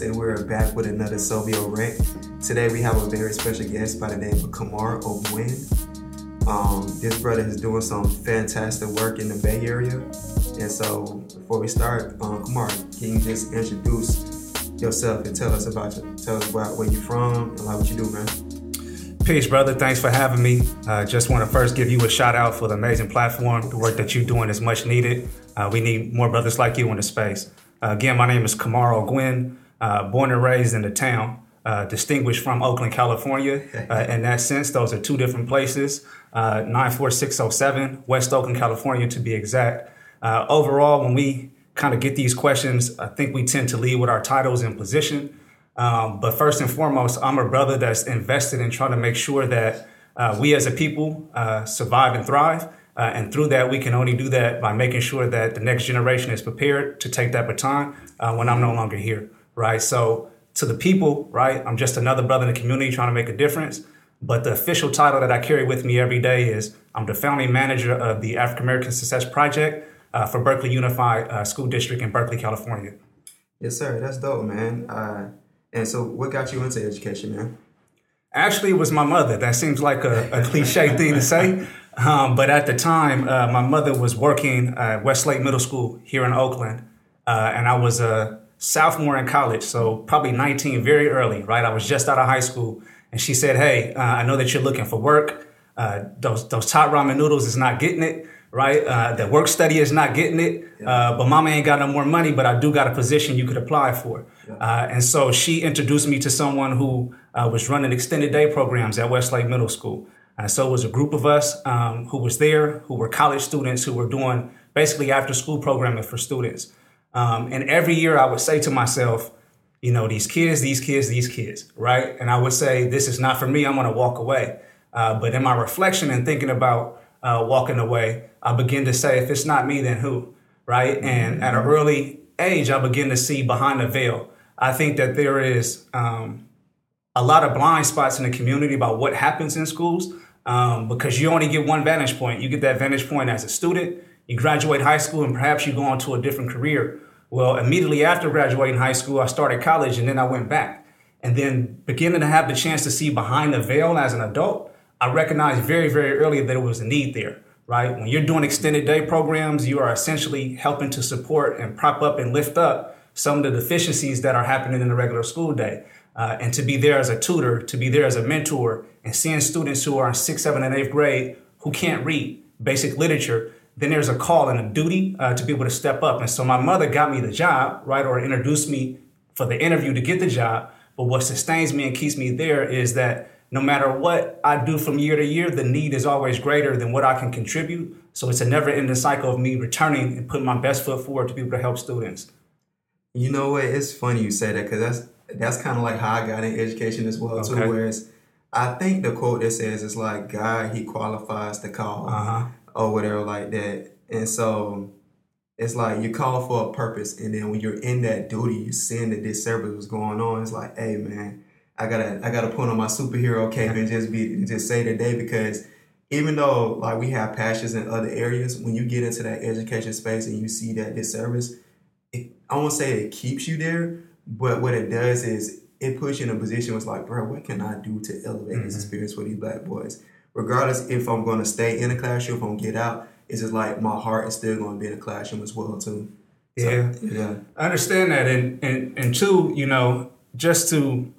And we're back with another Sobio Rant. Today, we have a very special guest by the name of Kamar Ogwin. Um, this brother is doing some fantastic work in the Bay Area. And so, before we start, um, Kamar, can you just introduce yourself and tell us about you, tell us about where you're from and like what you do, man? Peace, brother. Thanks for having me. Uh, just want to first give you a shout out for the amazing platform. The work that you're doing is much needed. Uh, we need more brothers like you in the space. Uh, again, my name is Kamar Ogwin, uh, born and raised in the town, uh, distinguished from Oakland, California. Uh, in that sense, those are two different places. 94607, West Oakland, California, to be exact. overall, when we kind of get these questions, I think we tend to lead with our titles and position. Um, but first and foremost, I'm a brother that's invested in trying to make sure that uh, we as a people uh, survive and thrive. Uh, and through that, we can only do that by making sure that the next generation is prepared to take that baton uh, when I'm no longer here, right? So to the people, right, I'm just another brother in the community trying to make a difference. But the official title that I carry with me every day is I'm the founding manager of the African American Success Project uh, for Berkeley Unified uh, School District in Berkeley, California. Yes, sir. That's dope, man. And so, what got you into education, man? Actually, it was my mother. That seems like a, a cliche thing to say. Um, but at the time, uh, my mother was working at Westlake Middle School here in Oakland. Uh, and I was a sophomore in college, so probably 19, very early, right? I was just out of high school. And she said, Hey, uh, I know that you're looking for work. Uh, those, those top ramen noodles is not getting it right? Uh, the work study is not getting it, uh, but mama ain't got no more money, but I do got a position you could apply for. Uh, and so she introduced me to someone who uh, was running extended day programs at Westlake Middle School. And so it was a group of us um, who was there, who were college students who were doing basically after school programming for students. Um, and every year I would say to myself, you know, these kids, these kids, these kids, right? And I would say, this is not for me, I'm gonna walk away. Uh, but in my reflection and thinking about uh, walking away, I begin to say, if it's not me, then who? Right? And at an early age, I begin to see behind the veil. I think that there is um, a lot of blind spots in the community about what happens in schools um, because you only get one vantage point. You get that vantage point as a student, you graduate high school, and perhaps you go on to a different career. Well, immediately after graduating high school, I started college and then I went back. And then beginning to have the chance to see behind the veil as an adult, I recognized very, very early that there was a need there, right? When you're doing extended day programs, you are essentially helping to support and prop up and lift up some of the deficiencies that are happening in the regular school day. Uh, and to be there as a tutor, to be there as a mentor, and seeing students who are in sixth, seventh, and eighth grade who can't read basic literature, then there's a call and a duty uh, to be able to step up. And so my mother got me the job, right, or introduced me for the interview to get the job. But what sustains me and keeps me there is that no matter what I do from year to year, the need is always greater than what I can contribute. So it's a never ending cycle of me returning and putting my best foot forward to be able to help students. You know what? It's funny you say that because that's that's kind of like how I got in education as well okay. too. Whereas I think the quote that says it's like God He qualifies the call uh-huh. Or whatever like that, and so it's like you call for a purpose, and then when you're in that duty, you seeing that this service was going on. It's like, hey man, I gotta I gotta put on my superhero cape and just be just say today because even though like we have passions in other areas, when you get into that education space and you see that disservice, it, I won't say it keeps you there, but what it does is it puts you in a position where it's like, bro, what can I do to elevate mm-hmm. this experience for these black boys? Regardless if I'm going to stay in the classroom, if I'm get out, it's just like my heart is still going to be in the classroom as well too. So, yeah, yeah, I understand that, and and and two, you know, just to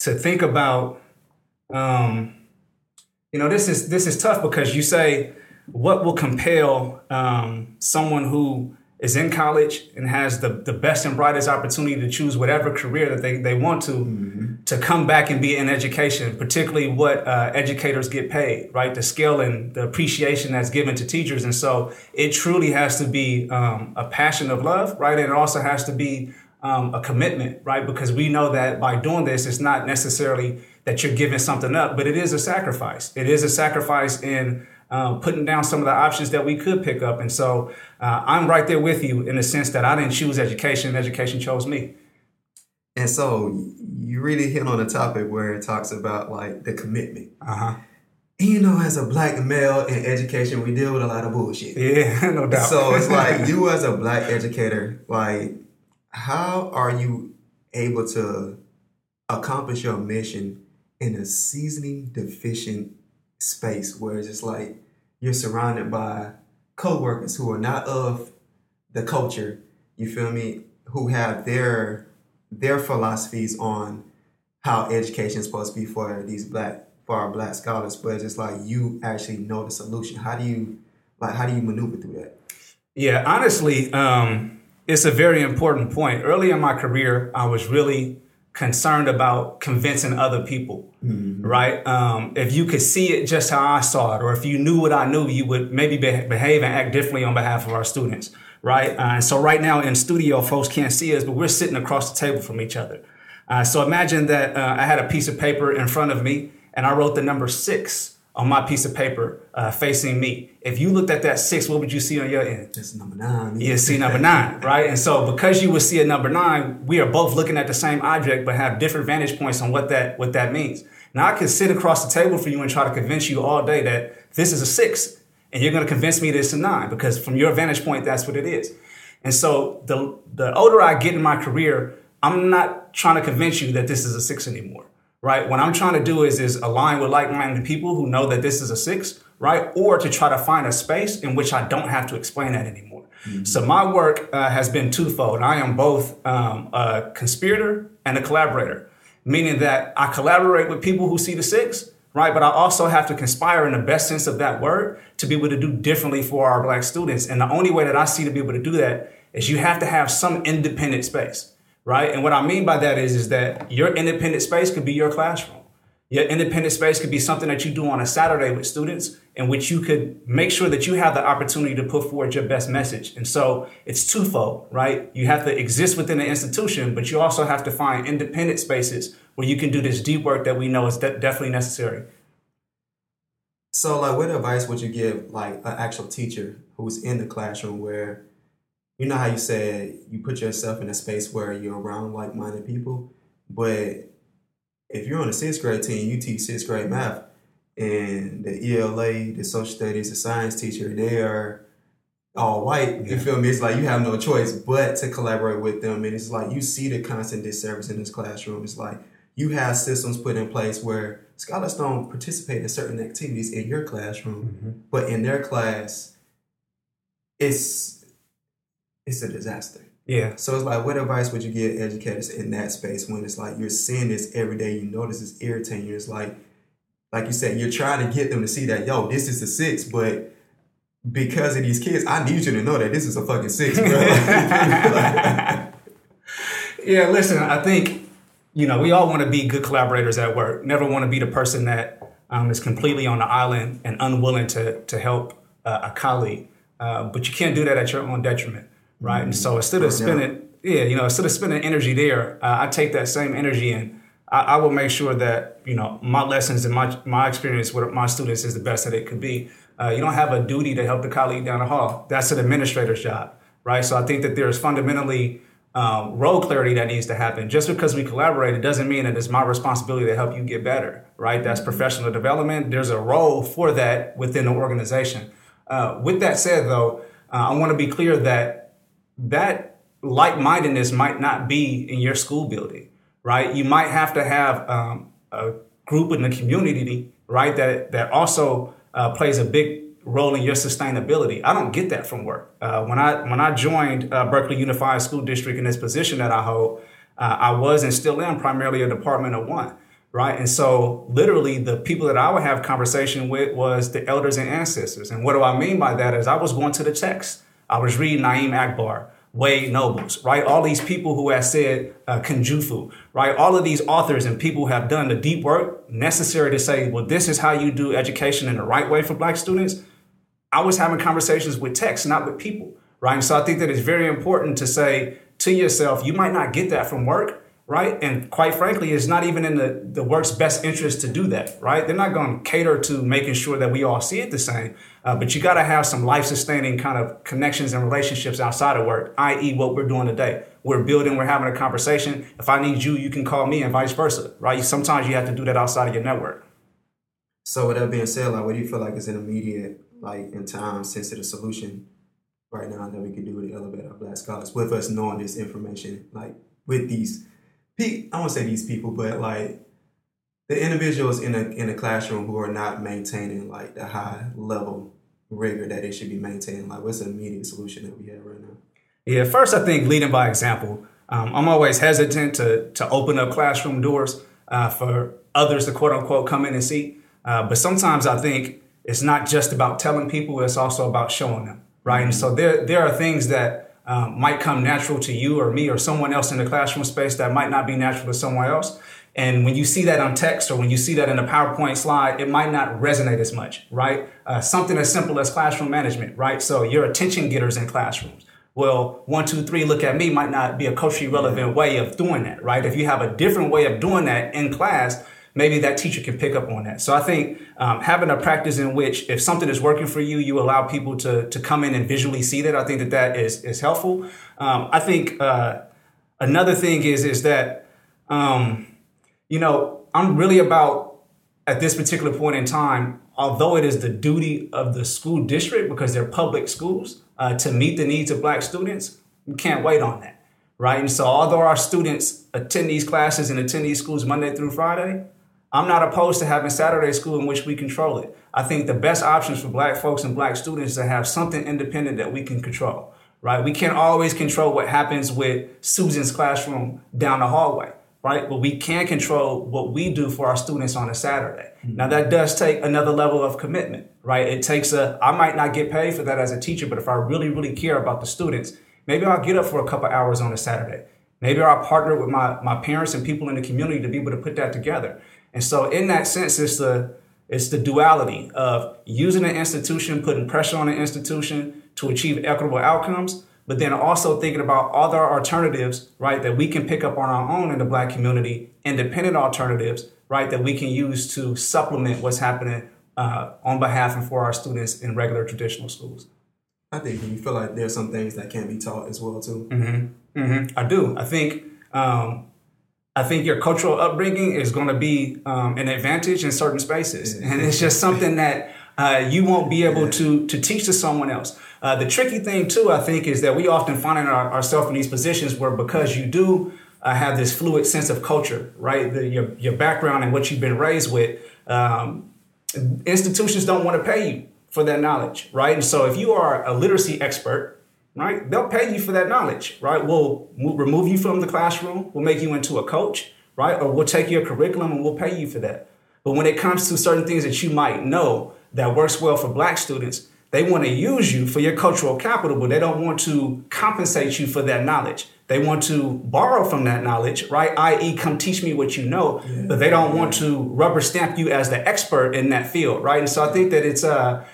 to think about um, you know this is this is tough because you say what will compel um, someone who is in college and has the, the best and brightest opportunity to choose whatever career that they, they want to mm-hmm. To come back and be in education particularly what uh, educators get paid right the skill and the appreciation that's given to teachers and so it truly has to be um, a passion of love right and it also has to be um, a commitment, right? Because we know that by doing this, it's not necessarily that you're giving something up, but it is a sacrifice. It is a sacrifice in um, putting down some of the options that we could pick up. And so uh, I'm right there with you in the sense that I didn't choose education, education chose me. And so you really hit on a topic where it talks about like the commitment. Uh-huh. And you know, as a black male in education, we deal with a lot of bullshit. Yeah, no doubt. So it's like you as a black educator, like how are you able to accomplish your mission in a seasoning deficient space where it's just like you're surrounded by co-workers who are not of the culture, you feel me, who have their their philosophies on how education is supposed to be for these black for our black scholars, but it's just like you actually know the solution. How do you like how do you maneuver through that? Yeah, honestly, um, it's a very important point. Early in my career, I was really concerned about convincing other people, mm-hmm. right? Um, if you could see it just how I saw it, or if you knew what I knew, you would maybe be- behave and act differently on behalf of our students, right? Uh, and so right now in studio, folks can't see us, but we're sitting across the table from each other. Uh, so imagine that uh, I had a piece of paper in front of me and I wrote the number six on my piece of paper uh, facing me. If you looked at that six, what would you see on your end? It's number nine. You see number nine, right? And so because you would see a number nine, we are both looking at the same object but have different vantage points on what that what that means. Now I can sit across the table for you and try to convince you all day that this is a six, and you're going to convince me this is a nine because from your vantage point, that's what it is. And so the the older I get in my career, I'm not trying to convince you that this is a six anymore right? What I'm trying to do is is align with like-minded people who know that this is a six, right? Or to try to find a space in which I don't have to explain that anymore. Mm-hmm. So my work uh, has been twofold. I am both um, a conspirator and a collaborator, meaning that I collaborate with people who see the six, right? But I also have to conspire in the best sense of that word to be able to do differently for our black students. And the only way that I see to be able to do that is you have to have some independent space right? And what I mean by that is, is that your independent space could be your classroom. Your independent space could be something that you do on a Saturday with students in which you could make sure that you have the opportunity to put forward your best message. And so it's twofold, right? You have to exist within the institution, but you also have to find independent spaces where you can do this deep work that we know is de- definitely necessary. So, like, what advice would you give, like, an actual teacher who's in the classroom where you know how you said you put yourself in a space where you're around like minded people, but if you're on a sixth grade team, you teach sixth grade math, and the ELA, the social studies, the science teacher, they are all white. Yeah. You feel me? It's like you have no choice but to collaborate with them, and it's like you see the constant disservice in this classroom. It's like you have systems put in place where scholars don't participate in certain activities in your classroom, mm-hmm. but in their class, it's it's a disaster. Yeah. So it's like, what advice would you give educators in that space when it's like you're seeing this every day? You notice it's irritating. It's like, like you said, you're trying to get them to see that, yo, this is a six, but because of these kids, I need you to know that this is a fucking six, bro. yeah, listen, I think, you know, we all want to be good collaborators at work. Never want to be the person that um, is completely on the island and unwilling to, to help uh, a colleague. Uh, but you can't do that at your own detriment right? And so instead of spending, yeah, you know, instead of spending energy there, uh, I take that same energy and I, I, will make sure that you know my lessons and my my experience with my students is the best that it could be. Uh, you don't have a duty to help the colleague down the hall. That's an administrator's job, right? So I think that there's fundamentally um, role clarity that needs to happen. Just because we collaborate, it doesn't mean that it's my responsibility to help you get better, right? That's professional development. There's a role for that within the organization. Uh, with that said, though, uh, I want to be clear that that like-mindedness might not be in your school building, right? You might have to have um, a group in the community, right, that that also uh, plays a big role in your sustainability. I don't get that from work. Uh, when I when I joined uh, Berkeley Unified School District in this position that I hold, uh, I was and still am primarily a department of one, right? And so literally the people that I would have conversation with was the elders and ancestors. And what do I mean by that is I was going to the text. I was reading Na'im Akbar, Wade Nobles, right? All these people who have said uh, Kunjufu, right? All of these authors and people who have done the deep work necessary to say, well, this is how you do education in the right way for black students. I was having conversations with text, not with people, right? And so I think that it's very important to say to yourself, you might not get that from work, right? And quite frankly, it's not even in the, the work's best interest to do that, right? They're not going to cater to making sure that we all see it the same. Uh, but you got to have some life sustaining kind of connections and relationships outside of work, i.e., what we're doing today. We're building, we're having a conversation. If I need you, you can call me and vice versa, right? Sometimes you have to do that outside of your network. So, with that being said, like, what do you feel like is an immediate, like, in time sensitive solution right now that we can do to elevate our black scholars with us knowing this information, like with these, I won't say these people, but like the individuals in a in a classroom who are not maintaining like the high level rigor that it should be maintained. Like, what's the immediate solution that we have right now? Yeah, first I think leading by example. Um, I'm always hesitant to to open up classroom doors uh, for others to quote unquote come in and see. Uh, but sometimes I think it's not just about telling people; it's also about showing them, right? And so there there are things that um, might come natural to you or me or someone else in the classroom space that might not be natural to someone else. And when you see that on text or when you see that in a PowerPoint slide, it might not resonate as much, right? Uh, something as simple as classroom management, right? So your attention getters in classrooms. Well, one, two, three, look at me might not be a culturally relevant way of doing that, right? If you have a different way of doing that in class, maybe that teacher can pick up on that. So I think um, having a practice in which if something is working for you, you allow people to, to come in and visually see that. I think that that is, is helpful. Um, I think uh, another thing is, is that, um, you know, I'm really about at this particular point in time, although it is the duty of the school district because they're public schools uh, to meet the needs of black students, we can't wait on that, right? And so, although our students attend these classes and attend these schools Monday through Friday, I'm not opposed to having Saturday school in which we control it. I think the best options for black folks and black students is to have something independent that we can control, right? We can't always control what happens with Susan's classroom down the hallway right? But we can control what we do for our students on a Saturday. Mm-hmm. Now that does take another level of commitment, right? It takes a, I might not get paid for that as a teacher, but if I really, really care about the students, maybe I'll get up for a couple hours on a Saturday. Maybe I'll partner with my, my parents and people in the community to be able to put that together. And so in that sense, it's the, it's the duality of using an institution, putting pressure on an institution to achieve equitable outcomes, but then also thinking about other alternatives, right, that we can pick up on our own in the black community, independent alternatives, right, that we can use to supplement what's happening uh, on behalf and for our students in regular traditional schools. I think you feel like there's some things that can be taught as well too. Mm-hmm. Mm-hmm. I do. I think um, I think your cultural upbringing is going to be um, an advantage in certain spaces, and it's just something that uh, you won't be able to to teach to someone else. Uh, the tricky thing too, I think, is that we often find our, ourselves in these positions where because you do uh, have this fluid sense of culture, right, the, your your background and what you've been raised with, um, institutions don't want to pay you for that knowledge, right? And so if you are a literacy expert, right, they'll pay you for that knowledge, right? We'll, we'll remove you from the classroom, we'll make you into a coach, right, or we'll take your curriculum and we'll pay you for that. But when it comes to certain things that you might know that works well for black students, they want to use you for your cultural capital, but they don't want to compensate you for that knowledge. They want to borrow from that knowledge, right? I.e., come teach me what you know, yeah, but they don't want to rubber stamp you as the expert in that field, right? And so I think that it's a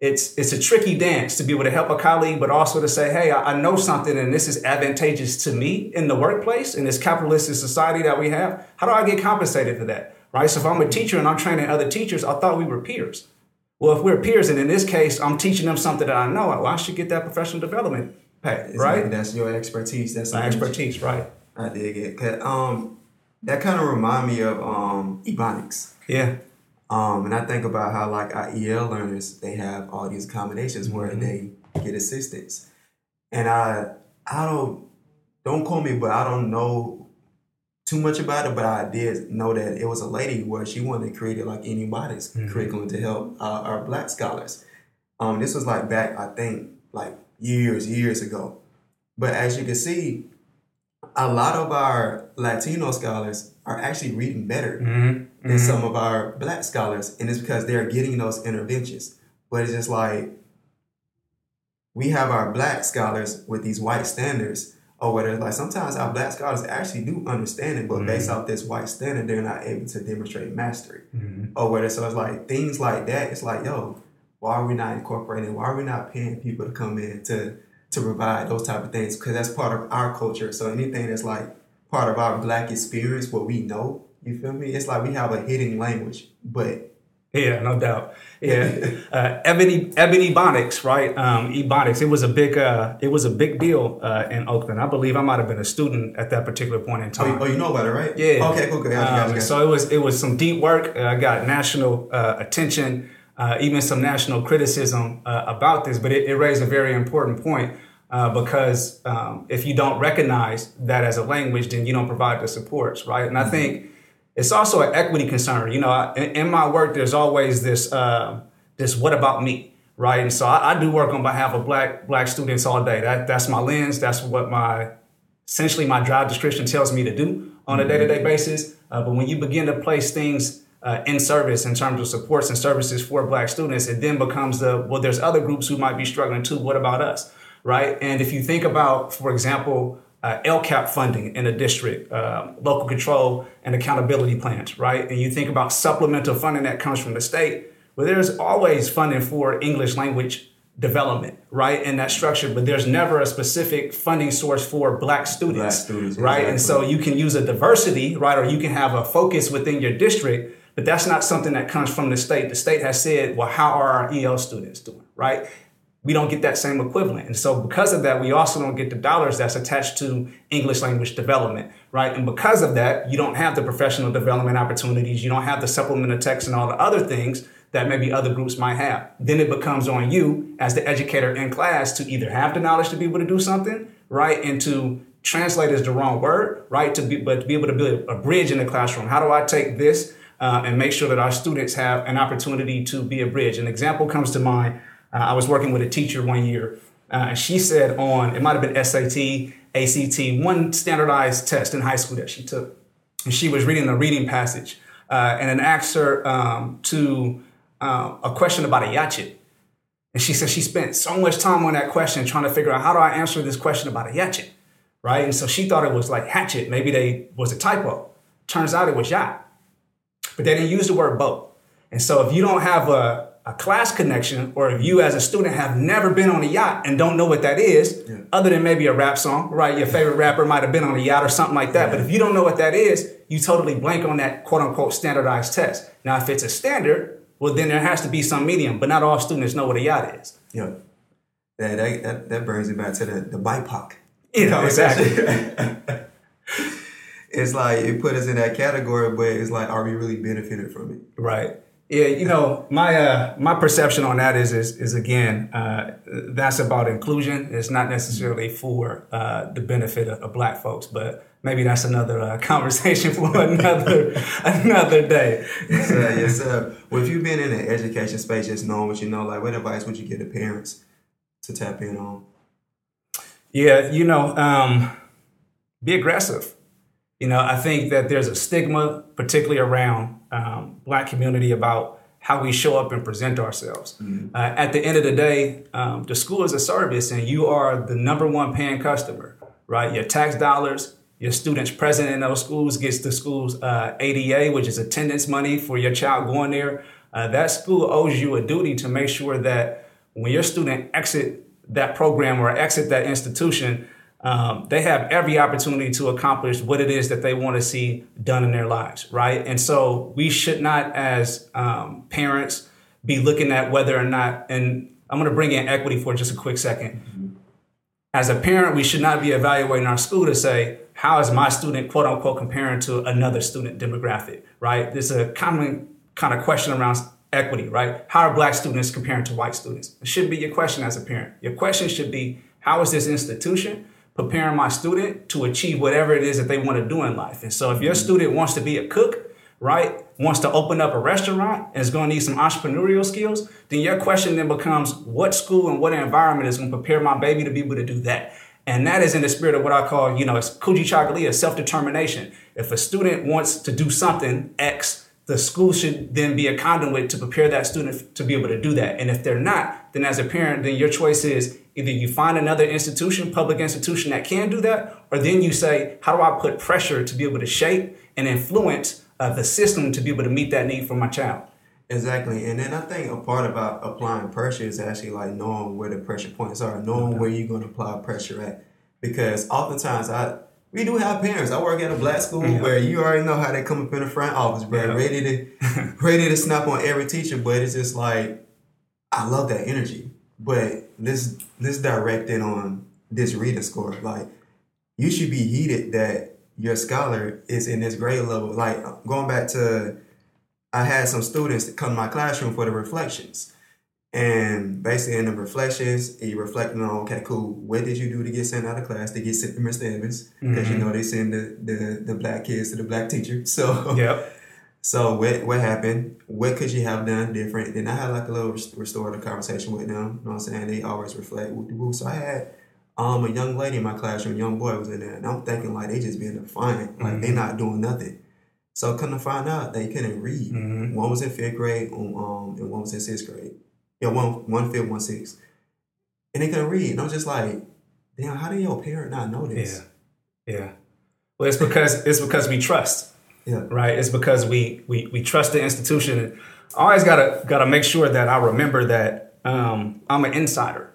it's it's a tricky dance to be able to help a colleague, but also to say, hey, I, I know something, and this is advantageous to me in the workplace in this capitalistic society that we have. How do I get compensated for that, right? So if I'm a teacher and I'm training other teachers, I thought we were peers. Well, if we're peers, and in this case, I'm teaching them something that I know, well, I should get that professional development pay, right? That's your expertise. That's my expertise, right? I dig it. Um, that kind of remind me of um, Ebonics. Yeah. Um, and I think about how like our EL learners, they have all these accommodations mm-hmm. where they get assistance. And I I don't don't call me, but I don't know too much about it, but I did know that it was a lady where she wanted to create it like anybody's mm-hmm. curriculum to help uh, our black scholars. Um, this was like back, I think, like years, years ago. But as you can see, a lot of our Latino scholars are actually reading better mm-hmm. than mm-hmm. some of our black scholars, and it's because they're getting those interventions. But it's just like we have our black scholars with these white standards or whatever. Like sometimes our black scholars actually do understand it, but mm-hmm. based off this white standard, they're not able to demonstrate mastery mm-hmm. or whatever. So it's like things like that. It's like, yo, why are we not incorporating? Why are we not paying people to come in to to provide those type of things? Because that's part of our culture. So anything that's like part of our black experience, what we know, you feel me? It's like we have a hidden language, but yeah, no doubt. Yeah, uh, Ebony Ebony Ebonics, right? Um, Ebonics. It was a big uh, it was a big deal uh, in Oakland. I believe I might have been a student at that particular point in time. Oh, you, oh, know about it, right? Yeah. Okay, cool. Gotcha, um, So it was it was some deep work. Uh, I got national uh, attention. uh, even some national criticism uh, about this, but it, it, raised a very important point uh, because um, if you don't recognize that as a language, then you don't provide the supports, right? And I mm-hmm. think it's also an equity concern. You know, in, in my work, there's always this uh, this what about me, right? And so I, I, do work on behalf of black black students all day. That that's my lens. That's what my essentially my job description tells me to do on a day to day basis. Uh, but when you begin to place things uh, in service in terms of supports and services for black students, it then becomes the well, there's other groups who might be struggling too. What about us? Right. And if you think about, for example, uh, LCAP funding in a district, uh, local control and accountability plans, right? And you think about supplemental funding that comes from the state, well, there's always funding for English language development, right, in that structure, but there's never a specific funding source for black students, black students right? Exactly. And so you can use a diversity, right, or you can have a focus within your district, but that's not something that comes from the state. The state has said, well, how are our EL students doing, right? We don't get that same equivalent. And so because of that, we also don't get the dollars that's attached to English language development, right? And because of that, you don't have the professional development opportunities. You don't have the supplemental text and all the other things that maybe other groups might have. Then it becomes on you as the educator in class to either have the knowledge to be able to do something, right? And to translate is the wrong word, right? To be, but to be able to build a bridge in the classroom. How do I take this uh, and make sure that our students have an opportunity to be a bridge? An example comes to mind. Uh, I was working with a teacher one year, uh, and she said on, it might have been SAT, ACT, one standardized test in high school that she took. And she was reading a reading passage uh, and an her um, to uh, a question about a yachet. And she said she spent so much time on that question trying to figure out how do I answer this question about a yachet, right? And so she thought it was like hatchet. Maybe they was a typo. Turns out it was yacht, but they didn't use the word boat. And so if you don't have a, a class connection, or if you as a student have never been on a yacht and don't know what that is, yeah. other than maybe a rap song, right? Your favorite rapper might have been on a yacht or something like that. Yeah. But if you don't know what that is, you totally blank on that quote unquote standardized test. Now, if it's a standard, well, then there has to be some medium, but not all students know what a yacht is. Yeah. That, that, that brings me back to the, the BIPOC. You know, exactly. it's like it put us in that category, but it's like, are we really benefited from it? Right. Yeah, you know, my uh, my perception on that is is, is again, uh, that's about inclusion. It's not necessarily for uh, the benefit of, of, black folks, but maybe that's another uh, conversation for another another day. yes, sir. Yes, sir. Well, if you've been in the education space, just knowing what you know, like what advice would you give to parents to tap in on? Yeah, you know, um, be aggressive. You know, I think that there's a stigma, particularly around um, Black community, about how we show up and present ourselves. Mm-hmm. Uh, at the end of the day, um, the school is a service, and you are the number one paying customer. Right, your tax dollars, your students present in those schools gets the school's uh, ADA, which is attendance money for your child going there. Uh, that school owes you a duty to make sure that when your student exit that program or exit that institution, um, they have every opportunity to accomplish what it is that they want to see done in their lives, right? And so we should not, as um, parents, be looking at whether or not, and I'm going to bring in equity for just a quick 2nd mm-hmm. As a parent, we should not be evaluating our school to say, how is my student, quote unquote, comparing to another student demographic, right? There's a common kind of question around equity, right? How are black students comparing to white students? It shouldn't be your question as a parent. Your question should be, how is this institution preparing my student to achieve whatever it is that they want to do in life? And so if your mm-hmm. student wants to be a cook, right, wants to open up a restaurant and is going to need some entrepreneurial skills, then your question then becomes, what school and what environment is going to prepare my baby to be able to do that? And that is in the spirit of what I call, you know, it's Kujichagulia, self-determination. If a student wants to do something X, the school should then be a conduit to prepare that student to be able to do that. And if they're not, then as a parent, then your choice is either you find another institution, public institution that can do that, or then you say, how do I put pressure to be able to shape and influence uh, the system to be able to meet that need for my child? Exactly. And then I think a part about applying pressure is actually like knowing where the pressure points are, knowing okay. where you're going to apply pressure at. Because oftentimes I we do have parents. I work at a black school yeah. where you already know how they come up in the front office, bro, yeah. ready to ready to snap on every teacher. But it's just like I love that energy. But let's let's direct it on this reading score. Like you should be heated that your scholar is in this grade level. Like going back to I had some students come to my classroom for the reflections. And basically in the reflections, you reflecting on, okay, cool, what did you do to get sent out of class to get sent to Mr. Evans? Because mm-hmm. you know they send the, the, the black kids to the black teacher. So yep. So what what happened? What could you have done different? Then I had like a little restorative conversation with them. You know what I'm saying? They always reflect. So I had um a young lady in my classroom, young boy was in there, and I'm thinking like they just being defiant, like mm-hmm. they not doing nothing. So come to find out they couldn't read. Mm-hmm. One was in fifth grade, um, and one was in sixth grade. Yeah, one one fifth, one sixth, and they couldn't read. And I'm just like, damn, how do your parent not know this? Yeah, yeah. Well, it's because it's because we trust. Yeah. Right. It's because we we we trust the institution. I always gotta gotta make sure that I remember that um, I'm an insider.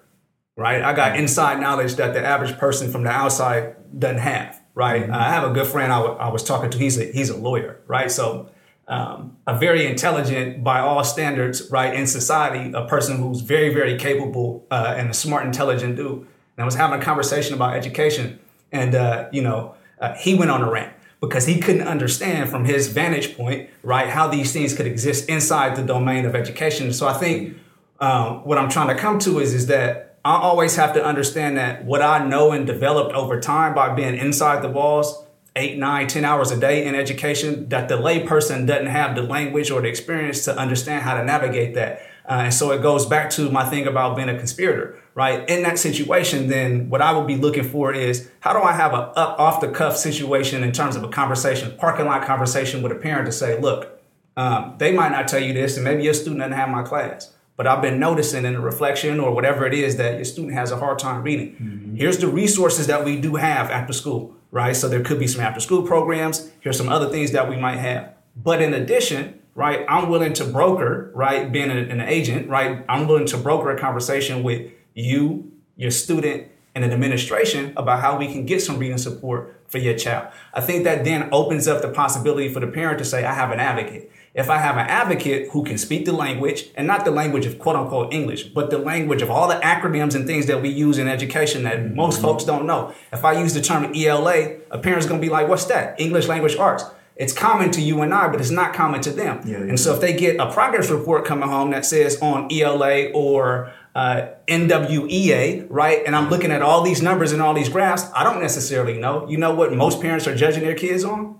Right. I got inside knowledge that the average person from the outside doesn't have. Right. Mm-hmm. I have a good friend I, w- I was talking to. He's a he's a lawyer. Right. So. Um, a very intelligent, by all standards, right in society, a person who's very, very capable uh, and a smart, intelligent dude. And I was having a conversation about education, and uh, you know, uh, he went on a rant because he couldn't understand from his vantage point, right, how these things could exist inside the domain of education. So I think um, what I'm trying to come to is, is that I always have to understand that what I know and developed over time by being inside the walls, eight, nine, ten hours a day in education, that the layperson doesn't have the language or the experience to understand how to navigate that. Uh, and so it goes back to my thing about being a conspirator, right? In that situation, then what I would be looking for is how do I have a up off the cuff situation in terms of a conversation, parking lot conversation with a parent to say, look, um, they might not tell you this, and maybe your student doesn't have my class, but I've been noticing in the reflection or whatever it is that your student has a hard time reading. Mm-hmm. Here's the resources that we do have after school, right? So there could be some after school programs. Here's some other things that we might have. But in addition, right? I'm willing to broker, right? Being an, agent, right? I'm willing to broker a conversation with you, your student, and an administration about how we can get some reading support for your child. I think that then opens up the possibility for the parent to say, I have an advocate. If I have an advocate who can speak the language, and not the language of quote unquote English, but the language of all the acronyms and things that we use in education that most mm-hmm. folks don't know. If I use the term ELA, a parent's gonna be like, what's that? English language arts it's common to you and I, but it's not common to them. Yeah, yeah. And so if they get a progress report coming home that says on ELA or uh, NWEA, right? And I'm looking at all these numbers and all these graphs. I don't necessarily know. You know what most parents are judging their kids on?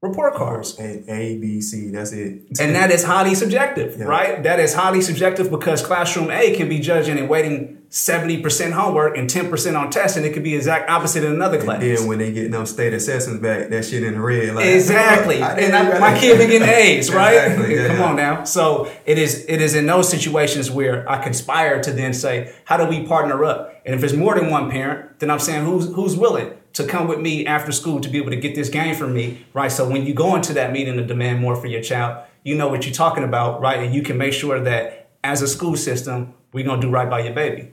report cards. A, A, B, C, that's it. and that is highly subjective, yeah. right? That is highly subjective because classroom A can be judging and weighting 70% homework and 10% on tests, and it could be exact opposite in another class. And then when they get those state assessments back, that shit in the red. Like, exactly. I, and I, my kid be getting A's, right? Exactly, yeah, Come yeah. on now. So it is it is in those situations where I conspire to then say, how do we partner up? And if it's more than one parent, then I'm saying who's who's willing to come with me after school to be able to get this game from me, right? So when you go into that meeting to demand more for your child, you know what you're talking about, right? And you can make sure that as a school system, we're gonna do right by your baby.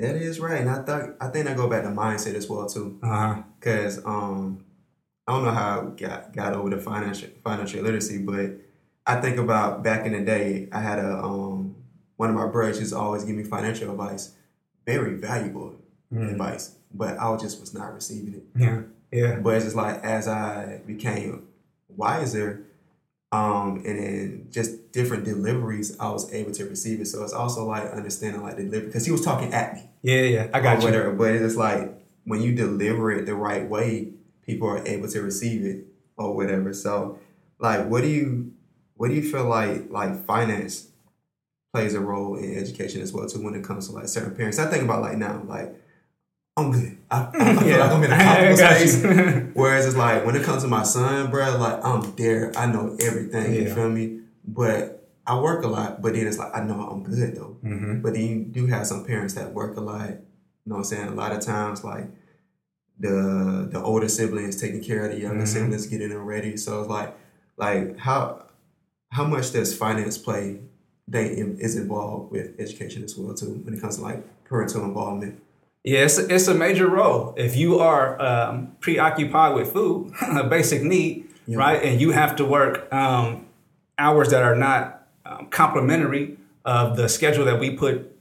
That is right, and I thought I think I go back to mindset as well too, because uh-huh. um, I don't know how I got got over the financial financial literacy, but I think about back in the day, I had a um, one of my brothers used to always give me financial advice, very valuable mm. advice, but I just was not receiving it. Yeah, yeah. But it's just like as I became wiser, um, and then just different deliveries, I was able to receive it. So it's also like understanding like delivery because he was talking at me. Yeah, yeah, I got you. Whatever, but it's like when you deliver it the right way, people are able to receive it or whatever. So, like, what do you what do you feel like like finance plays a role in education as well too when it comes to like certain parents? I think about like now, like I'm good. I, I, I feel like I'm in a comfortable space. Whereas it's like when it comes to my son, bro, like I'm there. I know everything. Yeah. You feel me? But I work a lot. But then it's like I know I'm good though. Mm-hmm. But then you do have some parents that work a lot. You know what I'm saying? A lot of times, like the the older siblings taking care of the younger mm-hmm. siblings, getting them ready. So it's like like how how much does finance play? They is involved with education as well too when it comes to like parental involvement. Yeah, it's a, it's a major role. If you are um, preoccupied with food, a basic need, yeah. right, and you have to work um, hours that are not um, complementary of the schedule that we put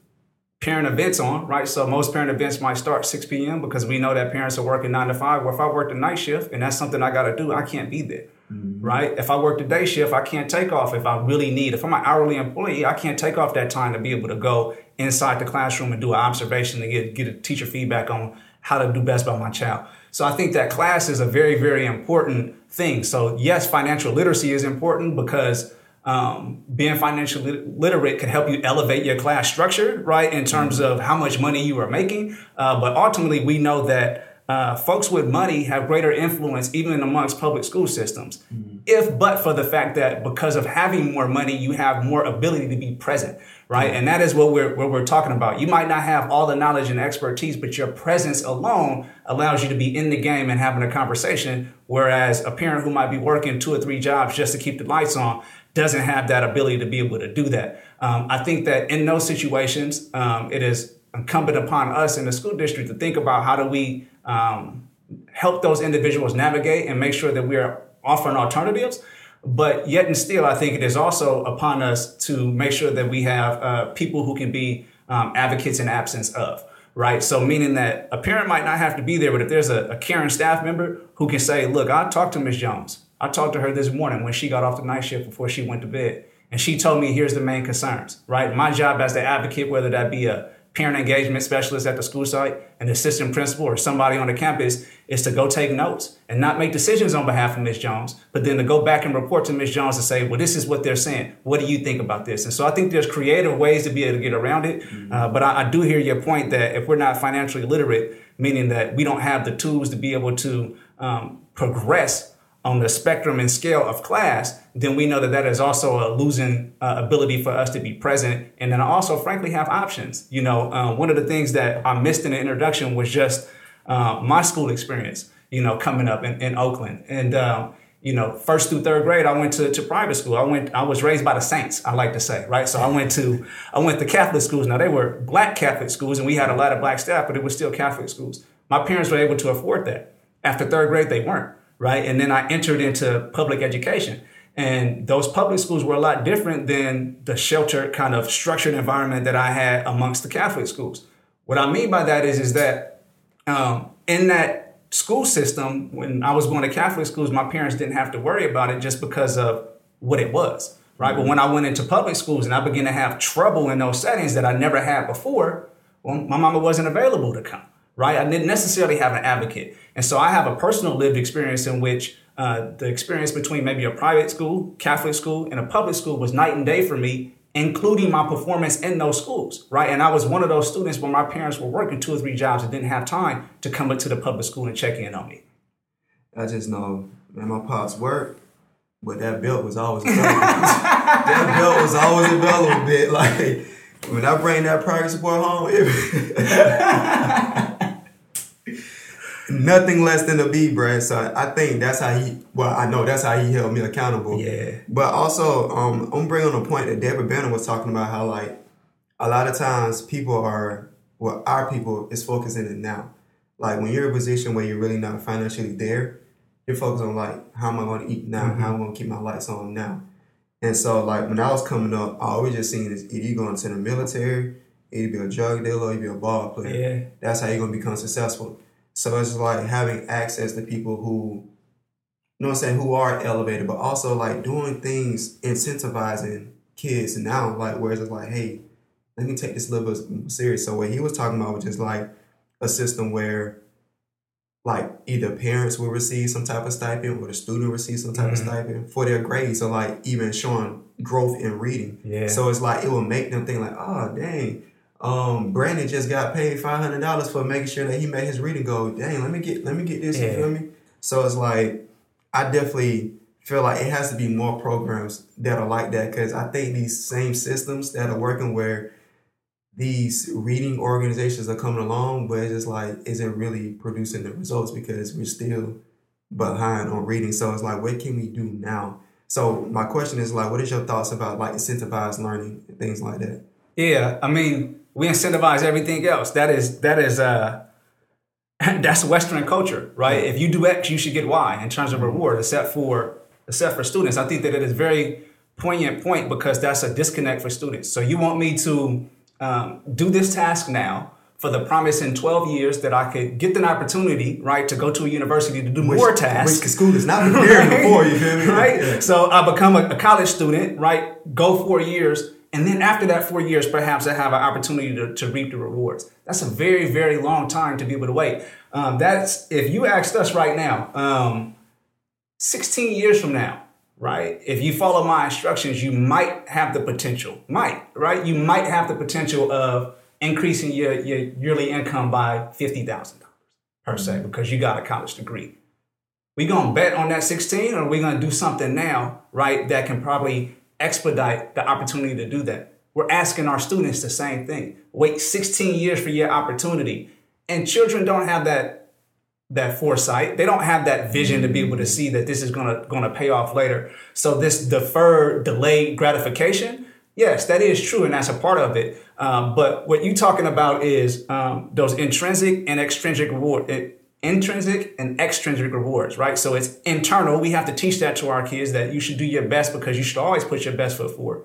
parent events on, right? So most parent events might start 6 p.m. because we know that parents are working nine to five. Or if I work the night shift and that's something I got to do, I can't be there, mm-hmm. right? If I work the day shift, I can't take off if I really need. If I'm an hourly employee, I can't take off that time to be able to go inside the classroom and do an observation to get get a teacher feedback on how to do best by my child. So I think that class is a very very important thing. So yes, financial literacy is important because um, being financially literate can help you elevate your class structure, right, in terms of how much money you are making. Uh, but ultimately, we know that uh, folks with money have greater influence even amongst public school systems. Mm-hmm. If but for the fact that because of having more money, you have more ability to be present, right? And that is what we're what we're talking about. You might not have all the knowledge and expertise, but your presence alone allows you to be in the game and having a conversation. Whereas a parent who might be working two or three jobs just to keep the lights on doesn't have that ability to be able to do that. Um, I think that in those situations, um, it is incumbent upon us in the school district to think about how do we um, help those individuals navigate and make sure that we are offering alternatives. But yet and still, I think it is also upon us to make sure that we have uh, people who can be um, advocates in absence of right? So meaning that a parent might not have to be there, but if there's a, a caring staff member who can say, look, I talked to Ms. Jones. I talked to her this morning when she got off the night shift before she went to bed. And she told me here's the main concerns, right? My job as the advocate, whether that be a parent engagement specialist at the school site, an assistant principal, or somebody on the campus, is to go take notes and not make decisions on behalf of Ms. Jones, but then to go back and report to Ms. Jones and say, well, this is what they're saying. What do you think about this? And so I think there's creative ways to be able to get around it. Mm-hmm. Uh, but I, I do hear your point that if we're not financially literate, meaning that we don't have the tools to be able to um, progress on the spectrum and scale of class, then we know that that is also a losing uh, ability for us to be present and then I also, frankly, have options. You know, uh, one of the things that I missed in the introduction was just uh, my school experience, you know, coming up in, in Oakland. And, um, you know, first through third grade, I went to, to private school. I went, I was raised by the saints, I like to say, right? So I went to, I went to Catholic schools. Now they were black Catholic schools and we had a lot of black staff, but it was still Catholic schools. My parents were able to afford that. After third grade, they weren't right? And then I entered into public education. And those public schools were a lot different than the sheltered kind of structured environment that I had amongst the Catholic schools. What I mean by that is, is that um, in that school system, when I was going to Catholic schools, my parents didn't have to worry about it just because of what it was, right? Mm-hmm. But when I went into public schools and I began to have trouble in those settings that I never had before, well, my mama wasn't available to come right? I didn't necessarily have an advocate. And so I have a personal lived experience in which uh, the experience between maybe a private school, Catholic school, and a public school was night and day for me, including my performance in those schools, right? And I was one of those students where my parents were working two or three jobs and didn't have time to come into the public school and check in on me. I just know, man, my pops worked, but that belt was always available. that belt was always available, bit like when I bring that private support home. It, nothing less than a B, Brad. So I think that's how he. Well, I know that's how he held me accountable. Yeah. But also, um, I'm bringing on a point that David Banner was talking about how like a lot of times people are well, our people is focusing it now. Like when you're in a position where you're really not financially there, you're focused on like how am I going to eat now? Mm-hmm. How am I going to keep my lights on now? And so like when I was coming up, I always just seen is either you going to the military, either be a drug dealer, or you be a ball player. Yeah. That's how you're gonna become successful. So it's like having access to people who, you know what I'm saying, who are elevated, but also like doing things, incentivizing kids now, like where it's like, hey, let me take this a little bit serious. So what he was talking about was just like a system where like either parents will receive some type of stipend or the student will receive some type mm-hmm. of stipend for their grades. So like even showing growth in reading. Yeah. So it's like it will make them think like, oh dang, um, Brandon just got paid five hundred dollars for making sure that he made his reading goal. Dang, let me get let me get this. Yeah. You feel me? So it's like I definitely feel like it has to be more programs that are like that because I think these same systems that are working where these reading organizations are coming along, but it's just like isn't really producing the results because we're still behind on reading. So it's like, what can we do now? So my question is like, what is your thoughts about like incentivized learning and things like that? Yeah, I mean, we incentivize everything else. That is that is uh that's Western culture, right? If you do X, you should get Y in terms of reward, except for except for students. I think that it is very poignant point because that's a disconnect for students. So you want me to um, do this task now for the promise in 12 years that I could get an opportunity, right, to go to a university to do which, more tasks. Which school is not preparing right? before, you feel me? Right? Yeah. So I become a, a, college student, right, go four years, and then after that four years, perhaps I have an opportunity to, to reap the rewards. That's a very, very long time to be able to wait. Um, that's, if you asked us right now, um, 16 years from now, right? If you follow my instructions, you might have the potential, might, right? You might have the potential of increasing your, your yearly income by $50,000 per se mm-hmm. because you got a college degree. We gonna bet on that 16 or we gonna do something now, right, that can probably expedite the opportunity to do that. We're asking our students the same thing. Wait 16 years for your opportunity. And children don't have that that foresight. They don't have that vision to be able to see that this is gonna gonna pay off later. So this deferred, delayed gratification Yes, that is true, and that's a part of it. Um, but what you're talking about is um, those intrinsic and extrinsic reward, intrinsic and extrinsic rewards, right? So it's internal. We have to teach that to our kids that you should do your best because you should always put your best foot forward.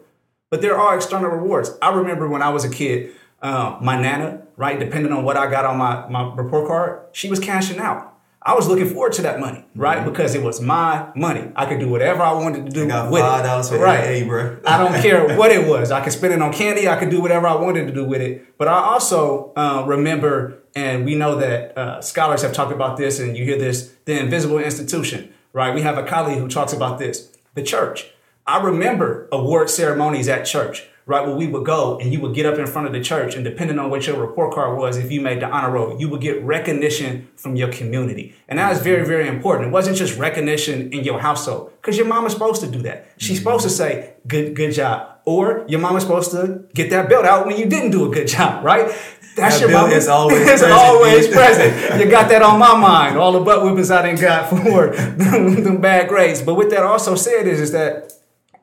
But there are external rewards. I remember when I was a kid, uh, my nana, right, depending on what I got on my, my report card, she was cashing out. I was looking forward to that money, right? Mm-hmm. Because it was my money. I could do whatever I wanted to do with five dollars for right. AA, bro. I don't care what it was. I could spend it on candy. I could do whatever I wanted to do with it. But I also uh, remember, and we know that uh, scholars have talked about this, and you hear this: the invisible institution, right? We have a colleague who talks about this: the church. I remember award ceremonies at church right, where we would go and you would get up in front of the church, and depending on what your report card was, if you made the honor roll, you would get recognition from your community. And that is very, very important. It wasn't just recognition in your household, because your mom is supposed to do that. She's supposed to say, good, good job. Or your mom is supposed to get that belt out when you didn't do a good job, right? That's that your mom. Is always it's present. always present. You got that on my mind. All the butt whippings I didn't got for them bad grades. But with that also said is, is that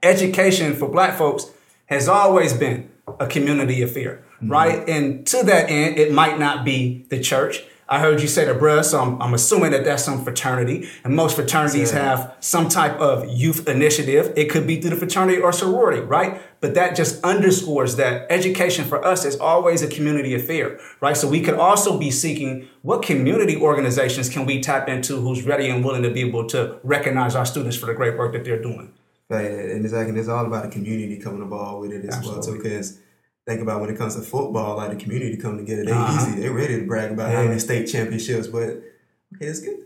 education for black folks has always been a community affair, mm-hmm. right? And to that end, it might not be the church. I heard you say the bruh, so I'm, I'm, assuming that that's some fraternity. And most fraternities yeah. have some type of youth initiative. It could be through the fraternity or sorority, right? But that just underscores that education for us is always a community affair, right? So we could also be seeking what community organizations can we tap into who's ready and willing to be able to recognize our students for the great work that they're doing. And it's like and it's all about the community coming involved with it as Absolutely. well too. Because think about when it comes to football, like the community come together, they uh-huh. easy, they're ready to brag about yeah. having state championships. But okay, it's good.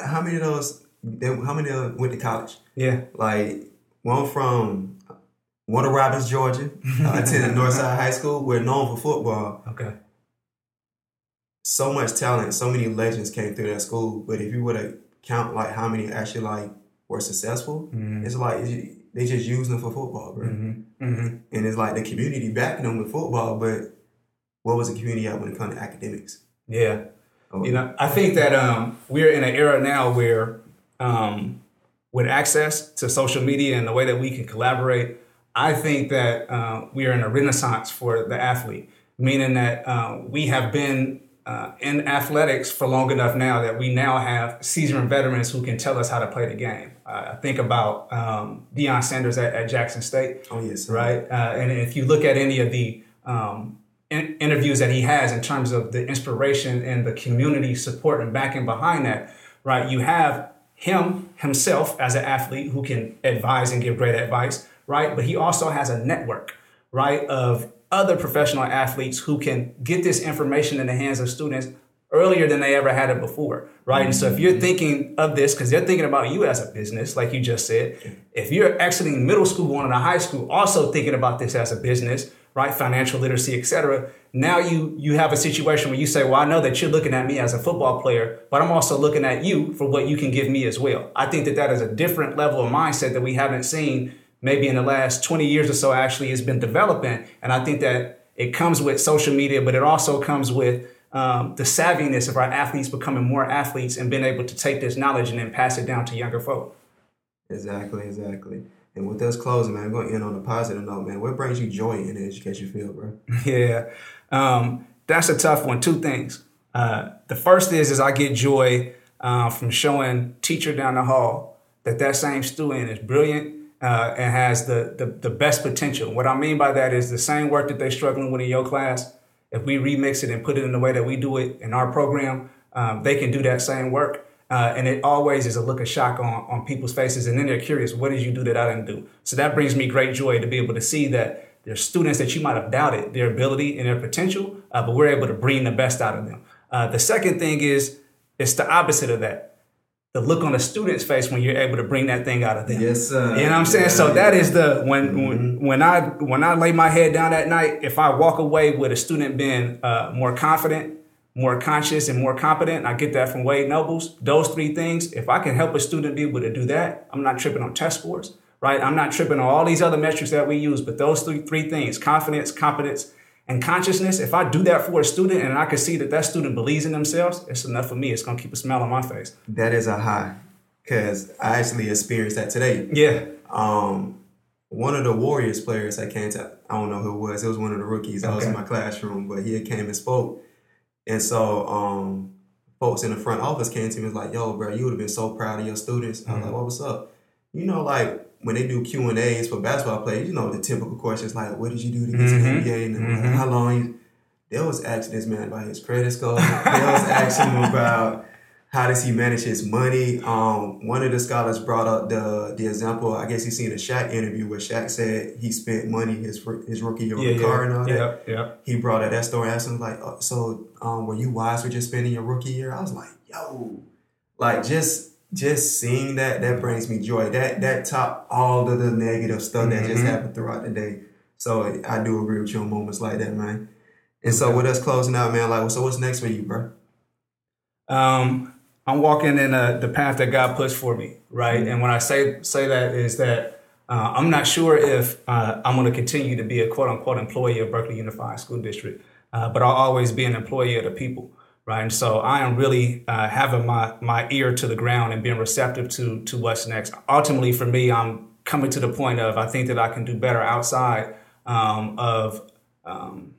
How many of those? How many of them went to college? Yeah, like one from Warner Robins, Georgia. I attended Northside High School. We're known for football. Okay. So much talent, so many legends came through that school. But if you were to count like how many actually like were successful, mm-hmm. it's like they just use them for football, bro. Mm-hmm. Mm-hmm. And it's like the community backing them with football, but what was the community at when it comes to academics? Yeah. Oh, you know, I think that um, we're in an era now where um, with access to social media and the way that we can collaborate, I think that uh, we are in a renaissance for the athlete, meaning that uh, we have been uh, in athletics for long enough now that we now have seasoned veterans who can tell us how to play the game. Uh, think about um, Deion Sanders at, at, Jackson State. Oh yes, right. Uh, and if you look at any of the um, in- interviews that he has in terms of the inspiration and the community support and backing behind that, right? You have him himself as an athlete who can advise and give great advice, right? But he also has a network, right, of other professional athletes who can get this information in the hands of students earlier than they ever had it before, right? Mm-hmm. And so if you're thinking of this, because they're thinking about you as a business, like you just said, if you're exiting middle school, going into high school, also thinking about this as a business, right? Financial literacy, etc. Now you you have a situation where you say, well, I know that you're looking at me as a football player, but I'm also looking at you for what you can give me as well. I think that that is a different level of mindset that we haven't seen maybe in the last 20 years or so actually has been developing. And I think that it comes with social media, but it also comes with um, the savviness of our athletes becoming more athletes and being able to take this knowledge and then pass it down to younger folk. Exactly, exactly. And with us closing, man, I'm going to end on a positive note, man. What brings you joy in the education field, bro? Yeah, um, that's a tough one. Two things. Uh, the first is, is I get joy uh, from showing teacher down the hall that that same student is brilliant uh, and has the, the the best potential. What I mean by that is the same work that they're struggling with in your class. If we remix it and put it in the way that we do it in our program, um, they can do that same work. Uh, and it always is a look of shock on, on people's faces. And then they're curious, what did you do that I didn't do? So that brings me great joy to be able to see that there's students that you might have doubted their ability and their potential, uh, but we're able to bring the best out of them. Uh, the second thing is, it's the opposite of that. The look on the student's face when you're able to bring that thing out of them. Yes, sir. You know what I'm saying? Yeah, so yeah. that is the when mm-hmm. when when I when I lay my head down at night, if I walk away with a student being uh, more confident, more conscious and more competent. I get that from Wade Nobles. Those three things, if I can help a student be able to do that, I'm not tripping on test scores, right? I'm not tripping on all these other metrics that we use, but those three, three things, confidence, competence, and consciousness, if I do that for a student and I can see that that student believes in themselves, it's enough for me. It's going to keep a smile on my face. That is a high because I actually experienced that today. Yeah. Um, one of the Warriors players I came to, I don't know who it was. It was one of the rookies. I was in my classroom, but he came and spoke and so um, folks in the front office came to me and was like, yo, bro, you would have been so proud of your students. Mm-hmm. I was like, what was up? You know, like when they do Q and A's for basketball players, you know the typical questions like, "What did you do to get mm-hmm. to the NBA?" and mm-hmm. how long. They was asking this man about his credit score. they was asking him about how does he manage his money? Um, one of the scholars brought up the the example. I guess he seen a Shaq interview where Shaq said he spent money his his rookie year on yeah, a car and all that. Yeah, yeah. He brought up that story. Asked him like, oh, so um, were you wise with just spending your rookie year? I was like, yo, like just just seeing that that brings me joy. That that top all of the negative stuff mm-hmm. that just mm-hmm. happened throughout the day. So I do agree with you on moments like that, man. And so with us closing out, man, like, so what's next for you, bro? Um, I'm walking in a, the path that God puts for me, right? Mm-hmm. And when I say say that is that uh, I'm not sure if uh, I'm going to continue to be a quote unquote employee of Berkeley Unified School District, uh, but I'll always be an employee of the people, right? And so I am really uh, having my my ear to the ground and being receptive to to what's next. Ultimately, for me, I'm coming to the point of I think that I can do better outside um, of um,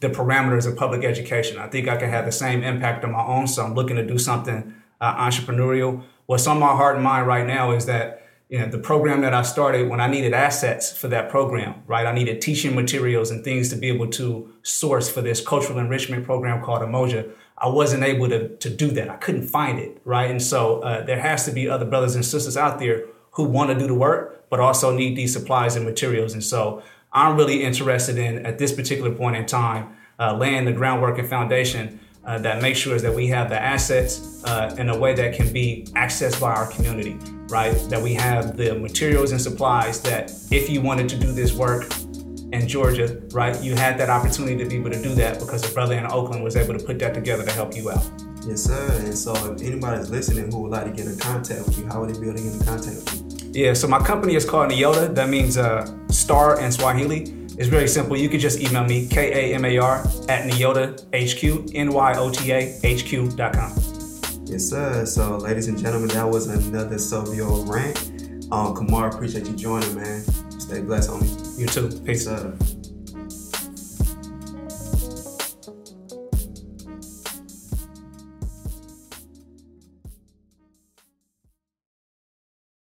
the parameters of public education. I think I can have the same impact on my own. So I'm looking to do something uh, entrepreneurial. What's on my heart and mind right now is that you know the program that I started when I needed assets for that program, right? I needed teaching materials and things to be able to source for this cultural enrichment program called Umoja. I wasn't able to, to do that. I couldn't find it, right? And so uh, there has to be other brothers and sisters out there who want to do the work, but also need these supplies and materials. And so I'm really interested in at this particular point in time, uh, laying the groundwork and foundation uh, that makes sure that we have the assets uh, in a way that can be accessed by our community, right? That we have the materials and supplies that if you wanted to do this work in Georgia, right, you had that opportunity to be able to do that because a brother in Oakland was able to put that together to help you out. Yes, sir. And so if anybody's listening who would like to get in contact with you, how are they building in contact with you? Yeah, so my company is called Nyota. That means uh, star in Swahili. It's very simple. You can just email me, K A M A R, at Nyota HQ, N Y O T A HQ.com. Yes, sir. So, ladies and gentlemen, that was another Silvio rant. Um, Kamar, appreciate you joining, man. Stay blessed, homie. You too. Peace. Yes,